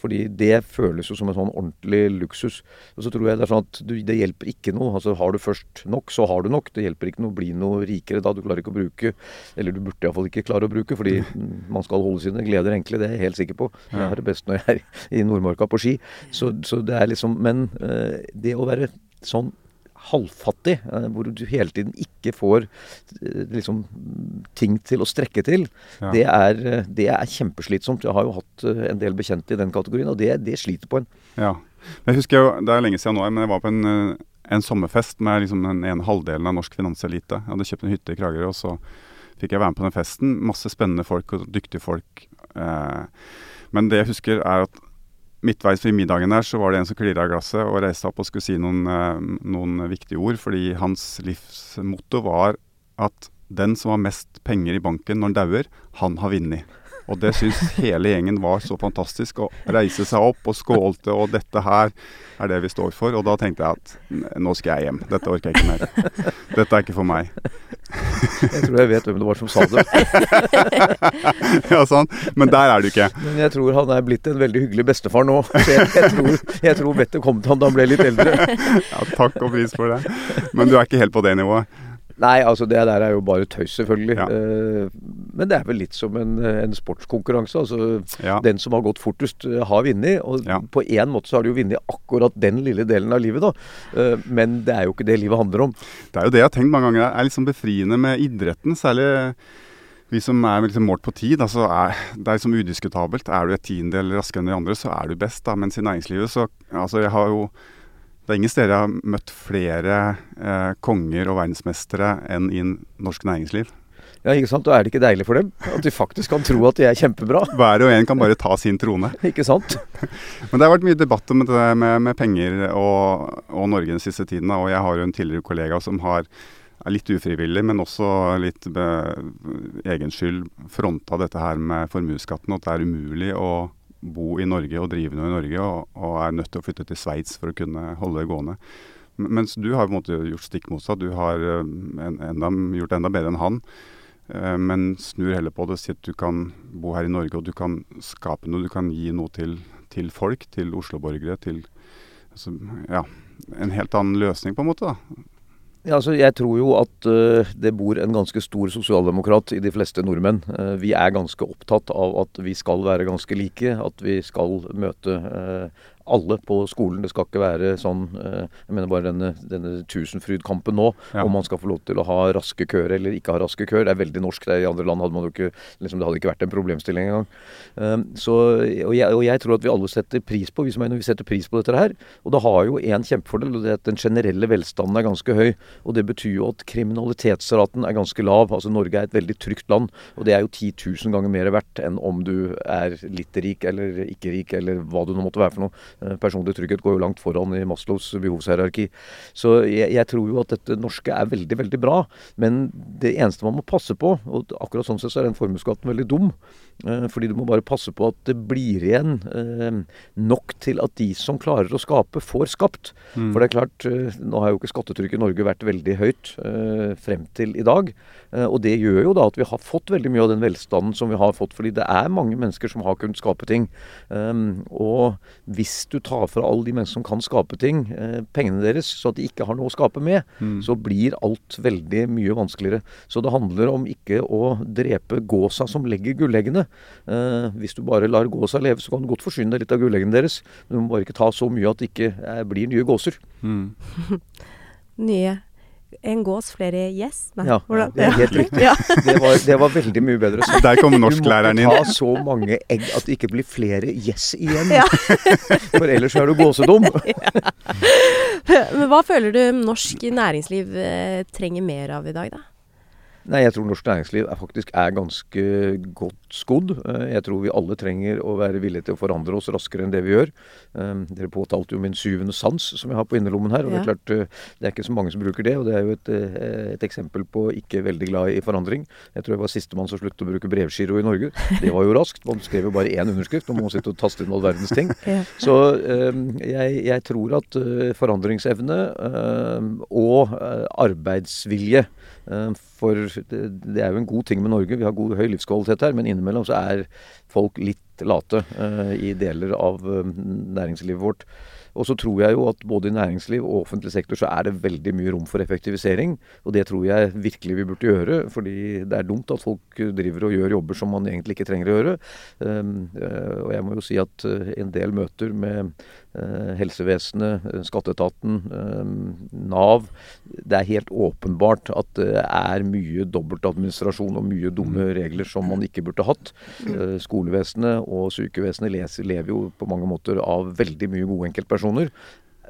Speaker 3: Fordi det føles jo som en sånn ordentlig luksus. Og så tror jeg det er sånn at du, det hjelper ikke noe. Altså Har du først nok, så har du nok. Det hjelper ikke noe å bli noe rikere da. Du klarer ikke å bruke Eller du burde iallfall ikke klare å bruke, fordi man skal holde sine gleder enkle. Det er jeg helt sikker på. Jeg har det best når jeg er i Nordmarka på ski. Så, så det er liksom Men uh, det å være sånn halvfattig, eh, hvor du hele tiden ikke får eh, liksom, ting til å strekke til, ja. det, er, eh, det, er, kjempeslitsomt. Jeg har jo hatt en del bekjente i den kategorien, og det, det sliter på en.
Speaker 2: Ja. Jeg husker jo, Det er lenge siden nå, men jeg var på en, en sommerfest med liksom den ene halvdelen av norsk finanselite. Jeg hadde kjøpt en hytte i Kragerø, og så fikk jeg være med på den festen. Masse spennende folk og dyktige folk. Men det jeg husker, er at midtveis i middagen der så var det en som klirra glasset og reiste opp og skulle si noen, eh, noen viktige ord. Fordi hans livsmotto var at den som har mest penger i banken når han dauer, han har vunnet. Og det syns hele gjengen var så fantastisk. Å reise seg opp og skålte, og dette her er det vi står for. Og da tenkte jeg at nå skal jeg hjem. Dette orker jeg ikke mer. Dette er ikke for meg.
Speaker 3: Jeg tror jeg vet hvem det var som sa det.
Speaker 2: ja, sånn. Men der er du ikke.
Speaker 3: Men jeg tror han er blitt en veldig hyggelig bestefar nå. Jeg, jeg, tror, jeg tror vettet kom til han da han ble litt eldre.
Speaker 2: Ja, takk og pris for det. Men du er ikke helt på det nivået?
Speaker 3: Nei, altså det der er jo bare tøys, selvfølgelig. Ja. Uh, men det er vel litt som en, en sportskonkurranse. Altså ja. Den som har gått fortest, uh, har vunnet. Og ja. på én måte så har de jo vunnet akkurat den lille delen av livet, da. Uh, men det er jo ikke det livet handler om.
Speaker 2: Det er jo det jeg har tenkt mange ganger. Er litt sånn befriende med idretten. Særlig vi som er liksom målt på tid. altså er, Det er liksom udiskutabelt. Er du et tiendedel raskere enn de andre, så er du best. da, Mens i næringslivet så altså Jeg har jo det er ingen steder jeg har møtt flere eh, konger og verdensmestere enn i norsk næringsliv.
Speaker 3: Ja, ikke sant? Og er det ikke deilig for dem? At de faktisk kan tro at de er kjempebra.
Speaker 2: Hver og en kan bare ta sin trone.
Speaker 3: Ikke sant?
Speaker 2: Men det har vært mye debatt om det med, med penger og, og, Norge den siste tiden. Og jeg har jo en tidligere kollega som har er litt ufrivillig, men også litt egen skyld fronta dette her med formuesskatten. At det er umulig å bo i Norge og drive noe i Norge, og, og er nødt til å flytte til Sveits for å kunne holde det gående. Mens du har på en måte gjort stikk motsatt. Du har eh, en, enda, gjort enda bedre enn han. Eh, men snur heller på det og sier at du kan bo her i Norge og du kan skape noe. Du kan gi noe til, til folk, til Oslo-borgere, til altså, ja, en helt annen løsning, på en måte. da.
Speaker 3: Ja, altså jeg tror jo at uh, det bor en ganske stor sosialdemokrat i de fleste nordmenn. Uh, vi er ganske opptatt av at vi skal være ganske like, at vi skal møte uh, alle på skolen. Det skal ikke være sånn eh, Jeg mener bare denne, denne Tusenfryd-kampen nå, ja. om man skal få lov til å ha raske køer eller ikke ha raske køer. Det er veldig norsk. I andre land hadde man jo ikke liksom, Det hadde ikke vært en problemstilling engang. Um, så, og jeg, og, jeg, tror at vi alle setter pris på vi som er, vi setter pris på dette her. Og det har jo én kjempefordel, og det er at den generelle velstanden er ganske høy. Og det betyr jo at kriminalitetsraten er ganske lav. Altså Norge er et veldig trygt land, og det er jo 10 000 ganger mer verdt enn om du er litt rik eller ikke rik, eller hva du nå måtte være for noe. Eh, personlig trygghet går jo langt foran i Maslows behovshierarki. Så jeg, jeg, tror jo at dette norske er veldig, veldig bra. Men det eneste man må passe på, og akkurat sånn sett så er den formuesskatten veldig dum, fordi du må bare passe på at det blir igjen eh, nok til at de som klarer å skape, får skapt. Mm. For det er klart, eh, nå har jo ikke skattetrykket i Norge vært veldig høyt frem til i dag. og det gjør jo da at vi har fått veldig mye av den velstanden som vi har fått. Fordi det er mange mennesker som har kunnet skape ting. og hvis du tar fra alle de menneskene som kan skape ting, pengene deres, så at de ikke har noe å skape med, mm. så blir alt veldig mye vanskeligere. Så det handler om ikke å drepe gåsa som legger gulleggene. Uh, hvis du bare lar gåsa leve, så kan du godt forsyne deg litt av gulleggene deres. Men du må bare ikke ta så mye at det ikke eh, blir nye gåser. Mm.
Speaker 1: nye en gås, flere gjess?
Speaker 3: Nei, ja, hvordan? det er helt riktig. ja. det, var, det, var, veldig mye bedre.
Speaker 2: Så. Der kom norsklæreren inn.
Speaker 3: Du må ta så mange egg at det ikke blir flere gjess igjen. Ja. For ellers er du gåsedum.
Speaker 1: Men hva føler du norsk næringsliv eh, trenger mer av i dag, da?
Speaker 3: Nei, jeg tror norsk næringsliv er faktisk er ganske godt skodd. Eh, jeg tror vi alle trenger å være villige til å forandre oss raskere enn det vi gjør. Eh, dere påtalte jo min syvende sans, som jeg har på innerlommen her. og Det er klart, eh, det er ikke så mange som bruker det. Og det er jo et, et eksempel på ikke veldig glad i forandring. Jeg tror jeg var sistemann som sluttet å bruke brevgiro i Norge. Det var jo raskt. Man skrev jo bare én underskrift. Nå må sitte og taste inn all verdens ting. Så jeg, jeg tror at forandringsevne og arbeidsvilje for det, det, er jo en god ting med Norge. Vi har god, høy livskvalitet her, men innimellom så er folk litt late uh, i deler av uh, næringslivet vårt. Og så tror jeg jo at både i næringsliv og offentlig sektor så er det veldig mye rom for effektivisering. Og det tror jeg virkelig vi burde gjøre. Fordi det er dumt at folk driver og gjør jobber som man egentlig ikke trenger å gjøre. Um, uh, og jeg må jo si at en del møter med helsevesenet, skatteetaten, um, Nav Det er helt åpenbart at det er mye dobbeltadministrasjon og mye dumme mm. regler som man ikke burde hatt. Skolevesenet og sykevesenet lever jo på mange måter av veldig mye gode enkeltpersoner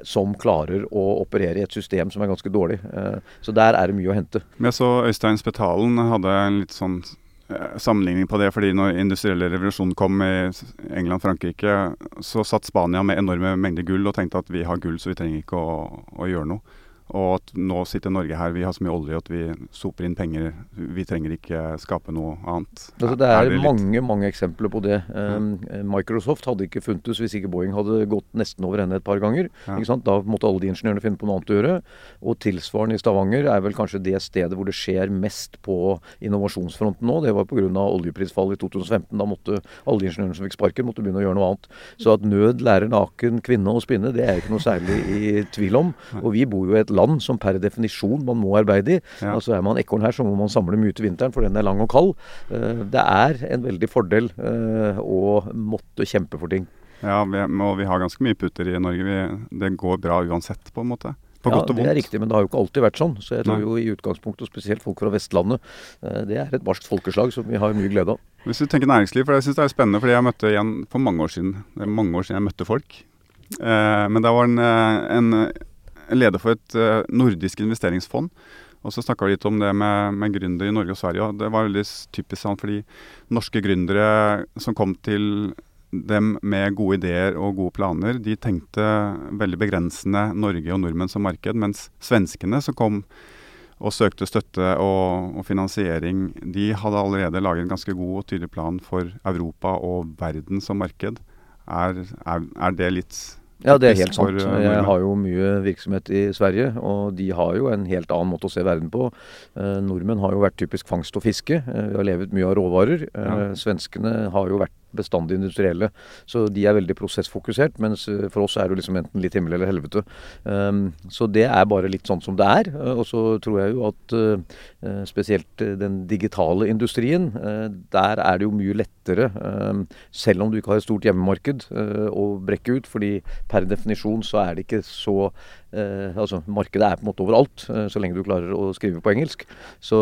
Speaker 3: som klarer å operere i et system som er ganske dårlig. Eh, så der er det mye å hente.
Speaker 2: Jeg så Øystein Spetalen hadde en litt sånn eh, sammenligning på det. fordi når industrielle revolusjonen kom i England og Frankrike, så satt Spania med enorme mengder gull og tenkte at vi har gull, så vi trenger ikke å, å gjøre noe. Og at nå sitter Norge her, vi har så mye olje at vi soper inn penger. Vi trenger ikke skape noe annet.
Speaker 3: Altså, det er, er det mange mange eksempler på det. Um, Microsoft hadde ikke funtes hvis ikke Boeing hadde gått nesten over ende et par ganger. Ja. Da måtte alle de ingeniørene finne på noe annet å gjøre. Og tilsvarende i Stavanger er vel kanskje det stedet hvor det skjer mest på innovasjonsfronten nå. Det var pga. oljeprisfallet i 2015. Da måtte alle de ingeniørene som fikk sparken, måtte begynne å gjøre noe annet. Så at nød lærer naken kvinne å spinne, det er ikke noe særlig i tvil om. Og vi bor jo i et land land som per definisjon man må arbeide i. Ja. Altså Er man ekorn her, så må man samle mye til vinteren, for den er lang og kald. Uh, det er en veldig fordel uh, å måtte kjempe for ting.
Speaker 2: Ja, og vi har ganske mye putter i Norge. Vi, det går bra uansett, på en måte.
Speaker 3: Ja, det er riktig, men det har jo ikke alltid vært sånn. Så jeg tror jo i utgangspunktet, og spesielt folk fra Vestlandet, uh, det er et barskt folkeslag som vi har mye glede av.
Speaker 2: Hvis du tenker næringsliv, for jeg syns det er spennende, fordi jeg møtte igjen for mange år siden. Det er mange år siden jeg møtte folk. men det var en, en leder for et uh, nordisk investeringsfond. Og så snakka vi litt om det med, med gründere i Norge og Sverige. og Det var veldig typisk sånn fordi norske gründere som kom til dem med gode ideer og gode planer, de tenkte veldig begrensende Norge og nordmenn som marked. Mens svenskene som kom og søkte støtte og, og finansiering, de hadde allerede laget en ganske god og tydelig plan for Europa og verden som marked. Er, er, er det litt
Speaker 3: Ja, det er helt sant.
Speaker 2: eh,
Speaker 3: Jeg har jo mye virksomhet i Sverige, og de har jo en helt annen måte å se verden på. Eh, nordmenn har jo vært typisk fangst og fiske. Eh, vi har levet mye av råvarer.
Speaker 2: Ja.
Speaker 3: Svenskene har jo vært bestandig industrielle, så de er veldig prosessfokusert. Mens eh, for oss er det liksom enten litt himmel eller helvete. Um, så det er bare litt sånn som det er. Eh, og så tror jeg jo at eh, spesielt den digitale industrien, der er det jo mye lettere, eh, selv om du ikke har et stort hjemmemarked, å brekke ut. fordi per definisjon så er det ikke så eh, Altså markedet er på en måte overalt, eh, så lenge du klarer å skrive på engelsk. Så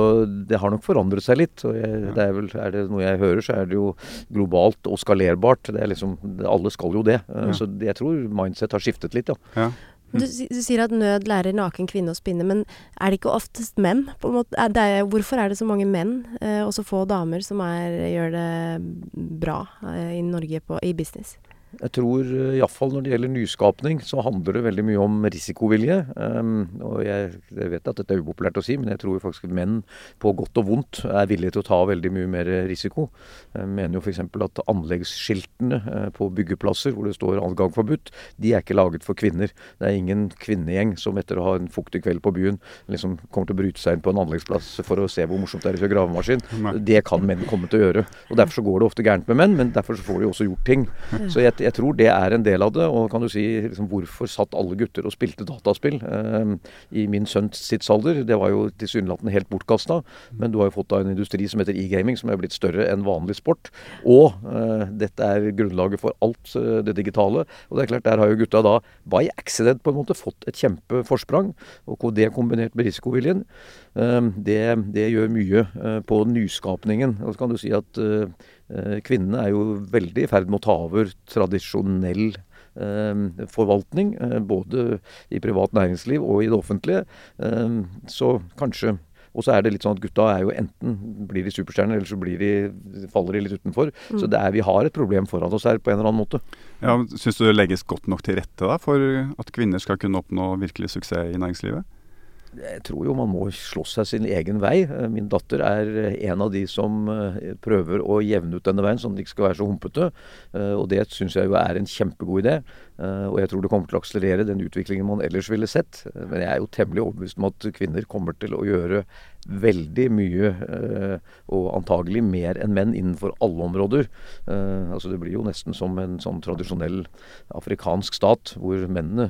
Speaker 3: det har nok forandret seg litt. og jeg, det er vel, er det noe jeg hører, så er det jo globalt og skalerbart. Det er liksom, Alle skal jo det. Eh,
Speaker 2: Ja.
Speaker 3: Så jeg tror mindset har skiftet litt, ja.
Speaker 2: Ja.
Speaker 1: Du, du sier at nød lærer naken kvinne å spinne, men er det ikke oftest menn? På en måte? Er det, hvorfor er det så mange menn eh, og så få damer som er, gjør det bra eh, i Norge på, i business?
Speaker 3: Jeg tror uh, iallfall når det gjelder nyskapning, så handler det veldig mye om risikovilje. Um, og jeg, jeg vet at dette er upopulært å si, men jeg tror faktisk menn på godt og vondt er villige til å ta veldig mye mer risiko. Jeg mener jo f.eks. at anleggsskiltene uh, på byggeplasser hvor det står 'adgang forbudt', de er ikke laget for kvinner. Det er ingen kvinnegjeng som etter å ha en fuktig kveld på byen liksom kommer til å bryte seg inn på en anleggsplass for å se hvor morsomt det er å gravemaskin. Det kan menn komme til å gjøre. Og Derfor så går det ofte gærent med menn, men derfor så får de også gjort ting. Så jeg, jeg tror det er en del av det. Og kan du si liksom, hvorfor satt alle gutter og spilte dataspill eh, i min sønns tidsalder? Det var jo tilsynelatende helt bortkasta. Men du har jo fått da en industri som heter e-gaming, som er blitt større enn vanlig sport. Og eh, dette er grunnlaget for alt eh, det digitale. Og det er klart, der har jo gutta da by accident på en måte fått et kjempeforsprang. Og det kombinert med risikoviljen, eh, det, det gjør mye eh, på nyskapningen. Og så kan du si at eh, kvinnene er jo veldig i ferd med å ta over tradisjonell eh, forvaltning, eh, både i privat næringsliv og i det offentlige. Eh, så kanskje og så er det litt sånn at gutta er jo enten blir de superstjerner, eller så blir de, faller de litt utenfor. Så det er, vi har et problem foran oss her på en eller annen måte.
Speaker 2: Ja, Syns du det legges godt nok til rette da, for at kvinner skal kunne oppnå virkelig suksess i næringslivet?
Speaker 3: Jeg tror jo man må slåss seg sin egen vei. Eh, Min datter er eh, en av de som eh, prøver å jevne ut denne veien, sånn at den ikke skal være så humpete. Og det syns jeg jo er en kjempegod idé. Eh, Og jeg tror det kommer til å akselerere den utviklingen man ellers ville sett. Eh, Men jeg er jo temmelig overbevist om at kvinner kommer til å gjøre veldig mye, eh, og antagelig mer enn menn innenfor alle områder. Altså det blir jo nesten som en sånn tradisjonell afrikansk stat, hvor mennene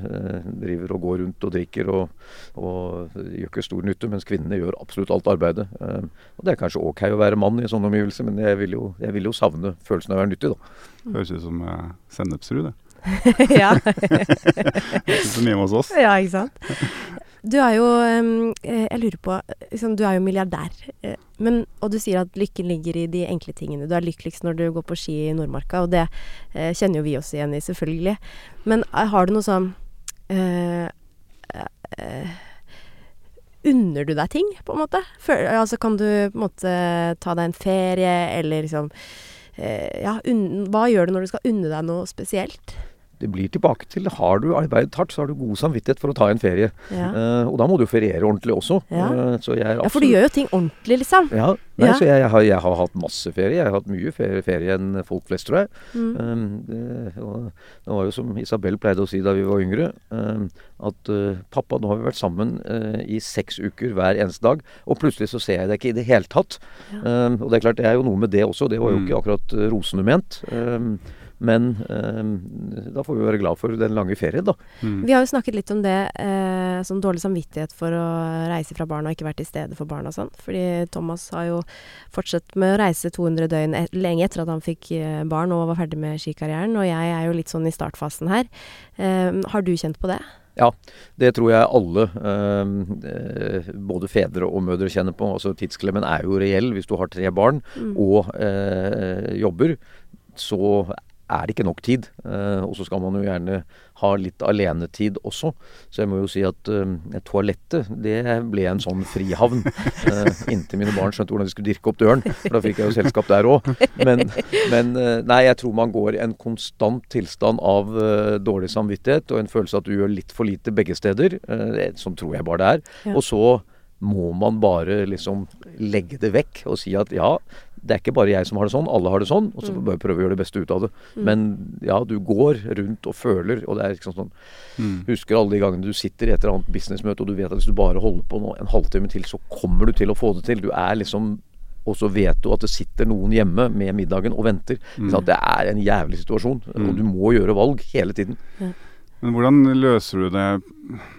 Speaker 3: driver og går rundt og drikker og, og gjør ikke stor nytte, mens kvinnene gjør absolutt alt arbeidet. Og Det er kanskje ok å være mann i sånne omgivelser, men jeg vil jo, jeg vil jo savne følelsen av å være nyttig, da.
Speaker 2: Høres ut som sennepsrud, det.
Speaker 1: ja.
Speaker 2: Ikke så mye hos oss.
Speaker 1: ja, ikke sant. Du er jo eh, Jeg lurer på liksom, Du er jo milliardær. eh, Men, og du sier at lykken ligger i de enkle tingene. Du er lykkeligst når du går på ski i Nordmarka, og det eh, kjenner jo vi oss igjen i, selvfølgelig. Men har du noe sånn eh, eh, Unner du deg ting, på en måte? Før, altså, kan du på en måte ta deg en ferie, eller liksom eh, Ja, unn, hva gjør du når du skal unne deg noe spesielt?
Speaker 3: Det blir tilbake til har du arbeidet hardt, så har du god samvittighet for å ta en ferie.
Speaker 1: Ja,
Speaker 3: Uh, og da må du feriere ordentlig også.
Speaker 1: Ja.
Speaker 3: Uh, så jeg er
Speaker 1: ja for du gjør jo ting ordentlig, liksom.
Speaker 3: Ja, nei,
Speaker 1: Ja.
Speaker 3: så jeg, har, jeg har hatt masse ferie. Jeg har hatt mye ferie, ferie enn folk flest, tror jeg.
Speaker 1: Mm.
Speaker 3: Um, det, og det var jo som Isabel pleide å si da vi var yngre, um, at uh, pappa, nå har vi vært sammen uh, i seks uker hver eneste dag, og plutselig så ser jeg deg ikke i det hele tatt. Um, og det er klart, det er jo noe med det også. Det var jo
Speaker 2: Mm.
Speaker 3: ikke akkurat uh, rosende ment. Um, men eh, da får vi være glad for den lange ferien, da.
Speaker 2: Mm.
Speaker 1: Vi har jo snakket litt om det, eh, sånn dårlig samvittighet for å reise fra barna og ikke være til stede for barna og sånn. Fordi Thomas har jo fortsatt med å reise 200 døgn et, lenge etter at han fikk eh, barn og var ferdig med skikarrieren. Og jeg er jo litt sånn i startfasen her. Eh, har du kjent på det?
Speaker 3: Ja, Det tror jeg alle, eh, både fedre og mødre, kjenner på. Altså Tidsklemmen er jo reell hvis du har tre barn
Speaker 1: Mm.
Speaker 3: og eh, jobber. Så er det ikke nok tid. Eh, og så skal man jo gjerne ha litt alenetid også. Så jeg må jo si at eh, toalettet, det ble en sånn frihavn. Eh, inntil mine barn skjønte hvordan de skulle dirke opp døren. For da fikk jeg jo selskap der òg. Men, men eh, nei, jeg tror man går i en konstant tilstand av eh, dårlig samvittighet og en følelse at du gjør litt for lite begge steder. Eh, sånn tror jeg bare det er. Og så må man bare liksom legge det vekk og si at ja, det er ikke bare jeg som har det sånn, alle har det sånn, og så bare prøve å gjøre det beste ut av det. Men ja, du går rundt og føler, og det er liksom sånn
Speaker 2: Mm.
Speaker 3: Husker alle de gangene du sitter i et eller annet businessmøte og du vet at hvis du bare holder på nå en halvtime til, så kommer du til å få det til. Du er liksom og så vet du at det sitter noen hjemme med middagen og venter. Mm. Det er en jævlig situasjon, og du må gjøre valg hele tiden.
Speaker 2: Men hvordan løser du det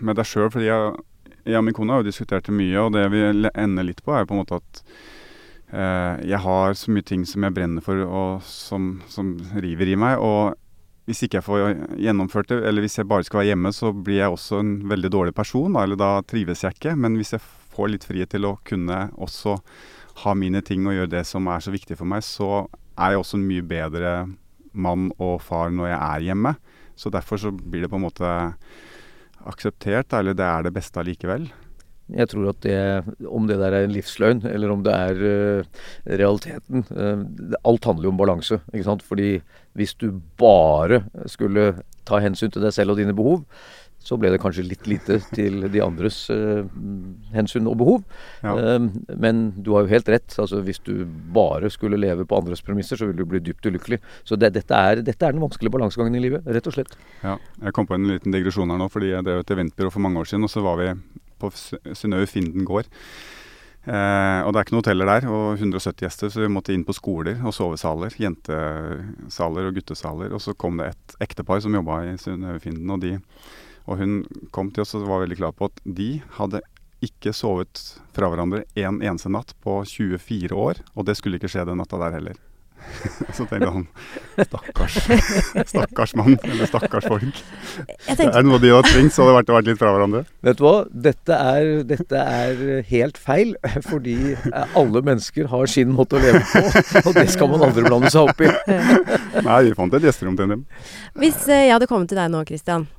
Speaker 2: med deg sjøl? Fordi jeg, jeg og min kone har jo diskutert det mye, og det vi ender litt på, er på en måte at eh, jeg har så mye ting som jeg brenner for, og som, som river i meg. Og hvis ikke jeg får gjennomført det, eller hvis jeg bare skal være hjemme, så blir jeg også en veldig dårlig person. Da, eller da trives jeg ikke. Men hvis jeg får litt frihet til å kunne også ha mine ting og gjøre det som er så viktig for meg, så er jeg også en mye bedre mann og far når jeg er hjemme. Så derfor så blir det på en måte akseptert, eller det er det beste allikevel.
Speaker 3: Jeg tror at det, om det der er en livsløgn, eller om det er uh, realiteten uh, Alt handler jo om balanse. ikke sant? Fordi hvis du bare skulle ta hensyn til deg selv og dine behov, så ble det kanskje litt lite til de andres eh, hensyn og behov.
Speaker 2: Ja.
Speaker 3: Eh, men du har jo helt rett. altså Hvis du bare skulle leve på andres premisser, så ville du bli dypt ulykkelig. Så det, dette, er, dette er den vanskelige balansegangen i livet, rett og slett.
Speaker 2: Ja, jeg kom på en liten digresjon her nå, fordi jeg drev et eventbyrå for mange år siden, og så var vi på Sy- Synnøve Finden gård. Eh, og det er ikke noe hoteller der, og 170 gjester, så vi måtte inn på skoler og sovesaler. Jentesaler og guttesaler. Og så kom det et ektepar som jobba i Synnøve Finden, og, de, og hun kom til oss og var veldig klar på at de hadde ikke sovet fra hverandre en eneste natt på 24 år, og det skulle ikke skje den natta der heller. Så tenkte han stakkars, stakkars mann, eller stakkars folk.
Speaker 1: Tenkte,
Speaker 2: Er det noe de hadde trengt, så hadde det vært å være litt fra hverandre.
Speaker 3: Vet du hva? Dette er, dette er helt feil, fordi alle mennesker har sin måte å leve på, og det skal man aldri blande seg opp i.
Speaker 2: Nei, vi fant et gjesterom til dem.
Speaker 1: hvis eh, jeg hadde kommet til deg nå, Christian,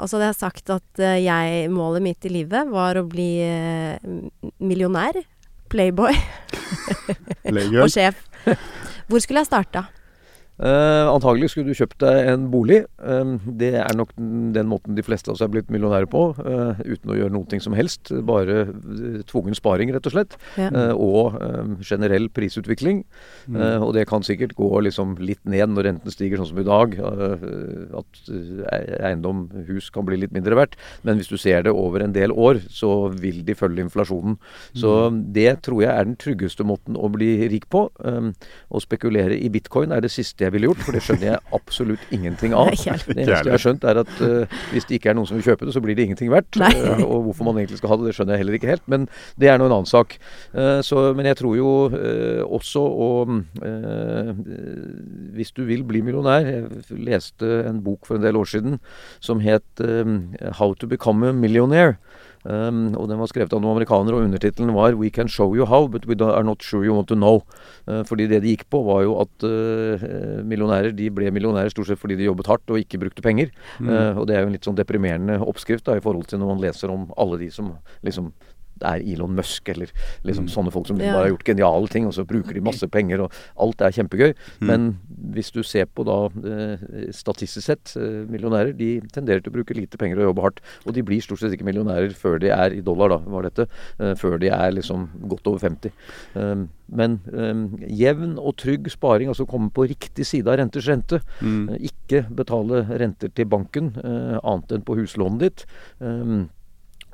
Speaker 1: og så hadde jeg sagt at eh, jeg, målet mitt i livet var å bli eh, millionær, playboy og sjef. Hvor skulle jeg starta?
Speaker 3: Eh, antagelig skulle du kjøpt deg en bolig. Uh, det er nok den den måten de fleste av oss er blitt millionærer på, Uh, uten å gjøre noe som helst. Bare tvungen sparing, rett og slett.
Speaker 1: Ja.
Speaker 3: Og generell prisutvikling. Eh, og det kan sikkert gå liksom litt ned når renten stiger, sånn som i dag. at eh, eiendom, hus, kan bli litt mindre verdt. Men hvis du ser det over en del år, så vil de følge inflasjonen. Så det tror jeg er den tryggeste måten å bli rik på. Å spekulere i bitcoin er det siste jeg ville gjort, for det skjønner jeg absolutt ingenting av.
Speaker 1: Nei.
Speaker 3: Det eneste jeg har skjønt, er at uh, hvis det ikke er noen som vil kjøpe det, så blir det ingenting verdt. Eh, og hvorfor man egentlig skal ha det, det skjønner jeg heller ikke helt. Men det er nå en annen sak. Uh, så, men jeg tror jo også å eh, Hvis du vil bli millionær Jeg leste en bok for en del år siden som het 'How to become a millionaire'. Um, og Den var skrevet av noen amerikanere, og undertittelen var 'We can show you how, but we are not sure you want to know'. Uh, fordi det de gikk på, var jo at uh, millionærer de ble millionærer stort sett fordi de jobbet hardt og ikke brukte penger. Eh, og det er jo en litt sånn deprimerende oppskrift da, i forhold til når man leser om alle de som liksom er Elon Musk eller liksom sånne folk som
Speaker 1: Ja.
Speaker 3: bare har gjort geniale ting, og så bruker de masse penger, og alt er kjempegøy. Men hvis du ser på da eh, statistisk sett, eh, millionærer, de tenderer til å bruke lite penger og jobbe hardt. Og de blir stort sett ikke millionærer før de er i dollar, da, var dette. eh, før de er liksom godt over 50. Um, men um, jevn og trygg sparing, altså komme på riktig side av renters rente.
Speaker 2: Mm.
Speaker 3: Ikke betale renter til banken annet enn på huslånet ditt.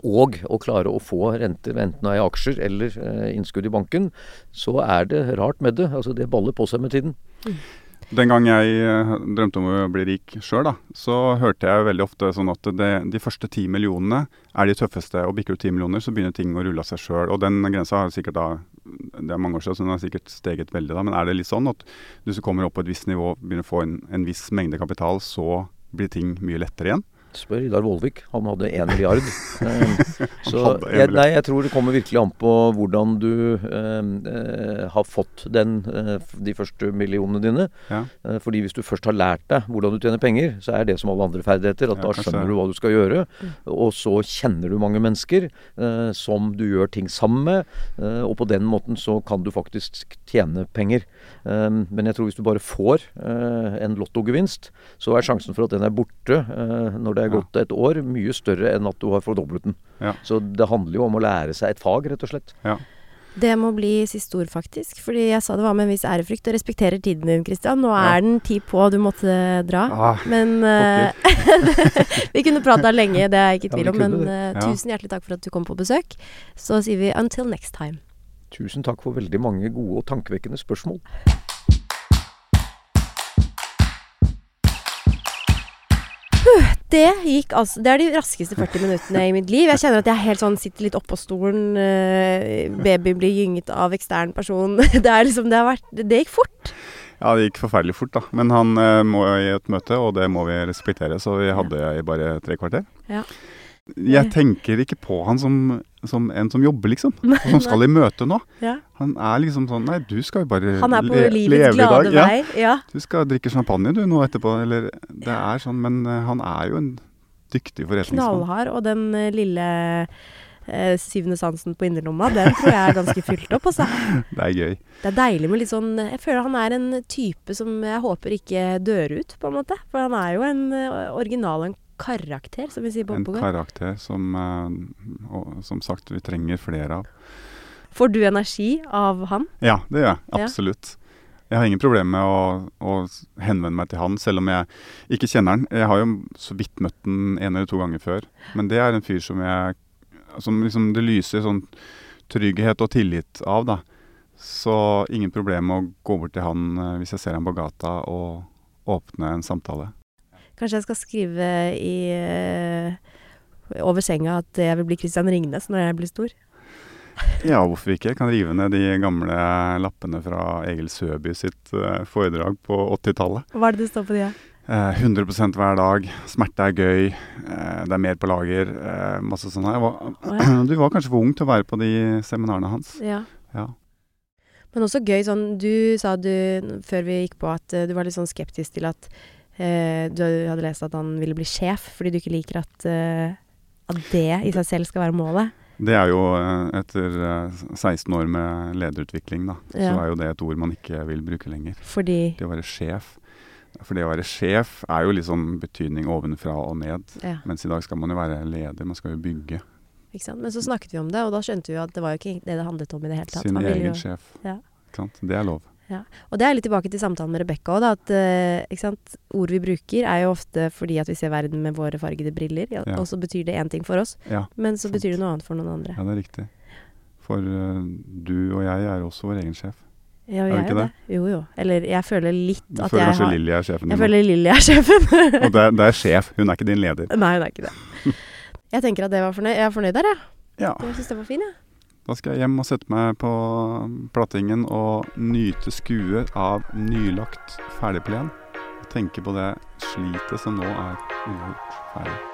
Speaker 3: Og å klare å få renter enten av i aksjer eller eh, innskudd i banken, så er det rart med det. Altså Det baller på seg med tiden.
Speaker 2: Den gang jeg eh, drømte om å bli rik sjøl, så hørte jeg veldig ofte sånn at det, de første ti millionene er de tøffeste. Og bikker du ti millioner, så begynner ting å rulle av seg sjøl. Og den grensa har sikkert da Det er mange år siden, så den har sikkert steget veldig da. Men er det litt sånn at du som kommer opp på et visst nivå, begynner å få en, en viss mengde kapital, så blir ting mye lettere igjen?
Speaker 3: Spør Idar Vollvik. Han hadde én milliard. Eh, så jeg, nei, jeg tror det kommer virkelig an på hvordan du eh, eh, har fått den, eh, de første millionene dine.
Speaker 2: Ja.
Speaker 3: Fordi hvis du først har lært deg hvordan du tjener penger, så er det som alle andre ferdigheter. At
Speaker 2: Ja,
Speaker 3: da skjønner du hva du skal gjøre. Og så kjenner du mange mennesker eh, som du gjør ting sammen med. eh, og på den måten så kan du faktisk tjene penger. Eh, men jeg tror hvis du bare får eh, en lottogevinst, så er sjansen for at den er borte eh, når det er
Speaker 2: Ja.
Speaker 3: gått et år, mye større enn at du har fordoblet den.
Speaker 2: Ja.
Speaker 3: Så det handler jo om å lære seg et fag, rett og slett.
Speaker 2: Ja.
Speaker 1: Det må bli siste ord, faktisk. Fordi jeg sa det var med en viss ærefrykt, og respekterer tiden din, Kristian. Nå
Speaker 2: Ja.
Speaker 1: er den ti på, du måtte dra.
Speaker 2: Ah,
Speaker 1: Men eh, Vi kunne prata lenge, det er jeg ikke i tvil om.
Speaker 3: Ja,
Speaker 1: Men eh, tusen hjertelig takk for at du kom på besøk. Så sier vi until next time.
Speaker 3: Tusen takk for veldig mange gode og tankevekkende spørsmål.
Speaker 1: Det gikk altså Det er de raskeste 40 minuttene i mitt liv. Jeg kjenner at jeg helt sånn sitter litt oppå stolen. Baby babyen blir gynget av ekstern person. Det er liksom Det har vært Det gikk fort.
Speaker 2: Ja, det gikk forferdelig fort, da. Men han eh, må i et møte, og det må vi respektere. Så vi hadde i bare tre kvarter.
Speaker 1: Ja.
Speaker 2: Jeg tenker ikke på han som, som en som jobber, liksom. Nei, som skal i møte nå.
Speaker 1: Ja.
Speaker 2: Han er liksom sånn Nei, du skal jo bare
Speaker 1: Han er på
Speaker 2: le-
Speaker 1: livets
Speaker 2: leve i
Speaker 1: glade
Speaker 2: dag. Ja,
Speaker 1: vei. Ja.
Speaker 2: du skal drikke champagne du nå etterpå. Eller Det er sånn, men eh, han er jo en dyktig forretningsmann.
Speaker 1: Knallhard. Og den eh, lille eh, syvende sansen på innerlomma, den tror jeg er ganske fylt opp, altså.
Speaker 2: Det er gøy.
Speaker 1: Det er deilig med litt sånn Jeg føler han er en type som jeg håper ikke dør ut, på en måte. For han er jo en eh, original, en karakter, som vi sier på
Speaker 2: En karakter som, eh, og, som sagt, vi trenger flere av.
Speaker 1: Får du energi av han?
Speaker 2: Ja, det gjør jeg.
Speaker 1: Ja.
Speaker 2: Absolutt. Jeg har ingen problemer med å, å henvende meg til han, selv om jeg ikke kjenner han. Jeg har jo så vidt møtt han en eller to ganger før. Men det er en fyr som jeg Som liksom det lyser sånn trygghet og tillit av, da. Så ingen problem med å gå bort til han eh, hvis jeg ser han på gata, og åpne en samtale.
Speaker 1: Kanskje jeg skal skrive i eh, over senga at jeg vil bli Christian Ringnes når jeg blir stor.
Speaker 2: Ja, hvorfor ikke? Jeg kan rive ned de gamle lappene fra Egil Søby sitt eh, foredrag på 80-tallet.
Speaker 1: Hva er det det står på de?
Speaker 2: Eh, 100 hver dag. Smerte er gøy. Eh, det er mer på lager. Eh, masse sånn her.
Speaker 1: Ja.
Speaker 2: Du var kanskje for ung til å være på de seminarene hans.
Speaker 1: Ja.
Speaker 2: Ja.
Speaker 1: Men også gøy sånn Du sa du, før vi gikk på, at eh, du var litt sånn skeptisk til at eh, du hadde lest at han ville bli sjef, fordi du ikke liker at, eh, at det i seg selv skal være målet.
Speaker 2: Det er jo eh, etter eh, 16 år med lederutvikling, da.
Speaker 1: Ja.
Speaker 2: Så er jo det et ord man ikke vil bruke lenger.
Speaker 1: Fordi
Speaker 2: Det å være sjef. For det å være sjef er jo sånn betydning ovenfra og ned.
Speaker 1: Ja,
Speaker 2: Mens i dag skal man jo være leder. Man skal jo bygge
Speaker 1: ikke sant. Men så snakket vi om det, og da skjønte vi at det var jo ikke det det handlet om i det hele tatt.
Speaker 2: sin egen
Speaker 1: jo-
Speaker 2: sjef.
Speaker 1: Ja.
Speaker 2: Ikke sant? Det er lov.
Speaker 1: Og det er litt tilbake til samtalen med Rebekka òg. At eh, ord vi bruker er jo ofte fordi at vi ser verden med våre fargede briller, ja,
Speaker 2: Ja.
Speaker 1: og så betyr det én ting for oss,
Speaker 2: Ja,
Speaker 1: men så
Speaker 2: Sant.
Speaker 1: betyr det noe annet for noen andre.
Speaker 2: ja det er riktig. For uh, du og jeg er også vår egen sjef.
Speaker 1: Ja,
Speaker 2: Er vi ikke
Speaker 1: jo det? Jo, jo. Eller jeg føler litt
Speaker 2: Du
Speaker 1: at
Speaker 2: føler
Speaker 1: jeg
Speaker 2: kanskje
Speaker 1: har
Speaker 2: Lilly er sjefen din. Jeg
Speaker 1: føler Lilly er sjefen.
Speaker 2: Og det, er- det er sjef, hun er ikke din leder.
Speaker 1: Nei, hun er ikke det. Jeg tenker at det var fornøyd. Jeg er fornøyd der, jeg.
Speaker 2: Ja,
Speaker 1: Jeg syns det var fin, jeg.
Speaker 2: Da skal jeg hjem og sette meg på plattingen og nyte skuet av nylagt ferdigplen. Og tenke på det slitet som nå er ugjort ferdig.